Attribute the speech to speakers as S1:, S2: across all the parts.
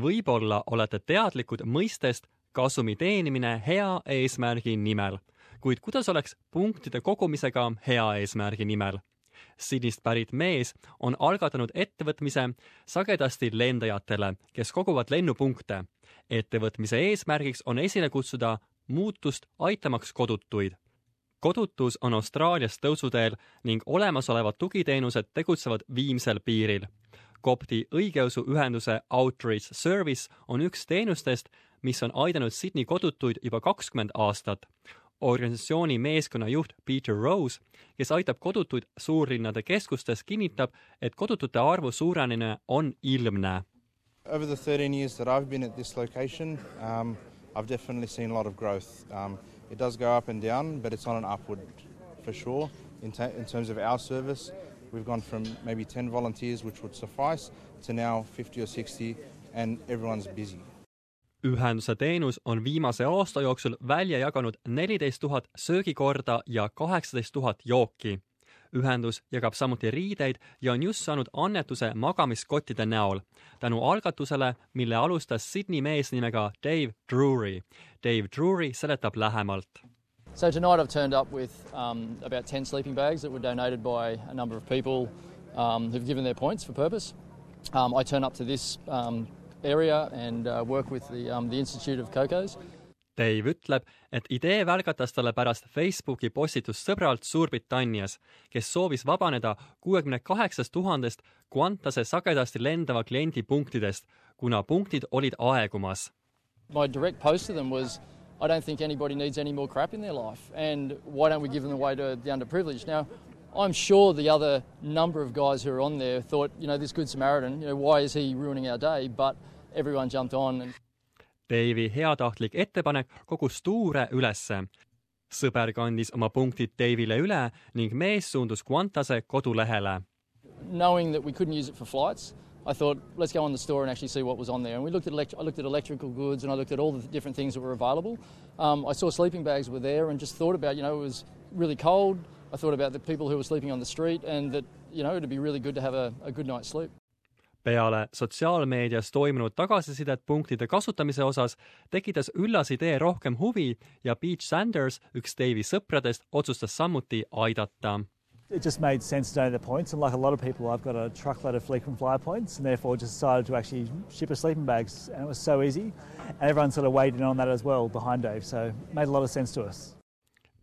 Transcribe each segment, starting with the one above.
S1: võib-olla olete teadlikud mõistest kasumi teenimine hea eesmärgi nimel, kuid kuidas oleks punktide kogumisega hea eesmärgi nimel? Sydneyst pärit mees on algatanud ettevõtmise sagedasti lendajatele, kes koguvad lennupunkte. ettevõtmise eesmärgiks on esile kutsuda muutust aitamaks kodutuid. kodutus on Austraalias tõusuteel ning olemasolevad tugiteenused tegutsevad viimsel piiril. Kopti õigeusu ühenduse Outreach Service on üks teenustest, mis on aidanud Sydney kodutuid juba kakskümmend aastat organisatsiooni meeskonna juht Peter Rose, kes aitab kodutuid suurlinnade keskustes, kinnitab, et kodutute arvu suurenemine on ilmne.
S2: Over the 13 years that I've been at this location, um, I've definitely seen a lot of growth. Um, it does go up and down, but it's on an upward for sure. In, in terms of our service, we've gone from maybe 10 volunteers, which would suffice, to now 50 or 60, and everyone's busy
S1: ühenduse teenus on viimase aasta jooksul välja jaganud neliteist tuhat söögikorda ja kaheksateist tuhat jooki. ühendus jagab samuti riideid ja on just saanud annetuse magamiskottide näol tänu algatusele, mille alustas Sydney mees nimega Dave Drury. Dave Drury seletab lähemalt.
S3: So tonight I've turned up with um, about 10 sleeping bags that were donated by a number of people um, who've given their points for purpose. Um, I turn up to this um, area and uh, work with the, um, the Institute of Cocos.
S1: Dave ütleb, et idee välgatas talle pärast Facebooki postitust sõbralt Suurbritannias, kes soovis vabaneda kuuekümne kaheksast tuhandest Qantase sagedasti lendava kliendi punktidest, kuna punktid olid aegumas.
S3: My direct post to them was I don't think anybody needs any more crap in their life and why don't we give them away to the underprivileged? Now, I'm sure the other number of guys who are on there thought, you know, this Good Samaritan, you know, why is he ruining our day? But everyone jumped on and
S1: Dave'i heatahtlik ettepanek kogus tuure ülesse. sõber kandis oma punktid Dave'ile üle ning mees suundus Qantase kodulehele.
S3: Knowing that we couldn't use it for flights, I thought, let's go on the store and actually see what was on there. And we looked at, elect- I looked at electrical goods and I looked at all the different things that were available. Um, I saw sleeping bags were there and just thought about, you know, it was really cold. I thought about the people who were sleeping on the street and that, you know, it'd be really good to have a, a good night's sleep.
S1: peale sotsiaalmeedias toimunud tagasisidet punktide kasutamise osas tekitas üllas idee rohkem huvi ja Beach Sanders, üks Dave'i sõpradest, otsustas samuti aidata.
S4: It just made sense to donate the points, and like a lot of people, I've got a truckload of frequent flyer points, and therefore just decided to actually ship a sleeping bags, and it was so easy, and everyone sort of weighed in on that as well behind Dave, so it made a lot of sense to us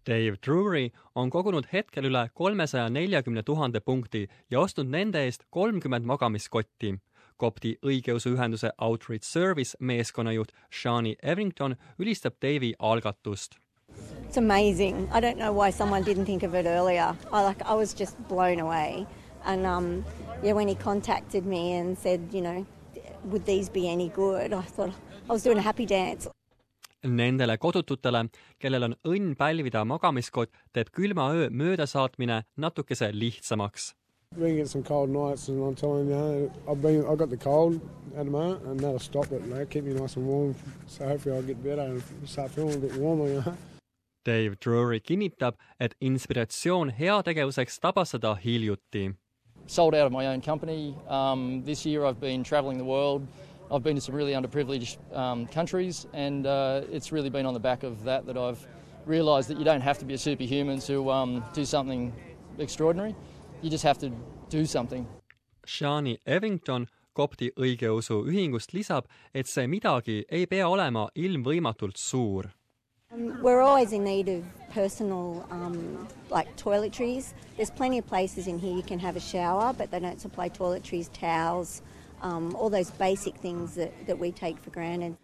S1: Dave Drury on kogunud hetkel üle kolmesaja neljakümne tuhande punkti ja ostnud nende eest kolmkümmend magamiskotti. Kopti õigeusuühenduse Outreach Service meeskonnajuht Shani Evington ülistab Dave'i algatust.
S5: It's amazing. I don't know why someone didn't think of it earlier. I like I was just blown away. And um, yeah, when he contacted me and said, you know, would these be any good? I thought I was doing a happy dance.
S1: Nendele kodututele, kellel on õnn pälvida magamiskott, teeb külma öö möödasaatmine natukese lihtsamaks.
S6: Been getting some cold nights, and I'm telling you, I've been, I got the cold at the moment, and that'll stop it. Like, keep me nice and warm. So hopefully I'll get better and start feeling a bit warmer. You know?
S1: Dave Drury kinnitab, et inspiratsioon heategevuseks tabas teda hiljuti.
S3: Sold out of my own company. Um, this year I've been travelling the world. I've been to some really underprivileged um, countries, and uh, it's really been on the back of that that I've realised that you don't have to be a superhuman to um, do something extraordinary. You just have to do something.
S1: Shani Evington kopti õigeusu ühingust lisab, et see midagi ei pea olema ilmvõimatult suur.
S5: Um, we're always in need of personal, um, like toiletries. There's plenty of places in here you can have a shower, but they don't supply toiletries, towels, um, all those basic things that, that we take for granted.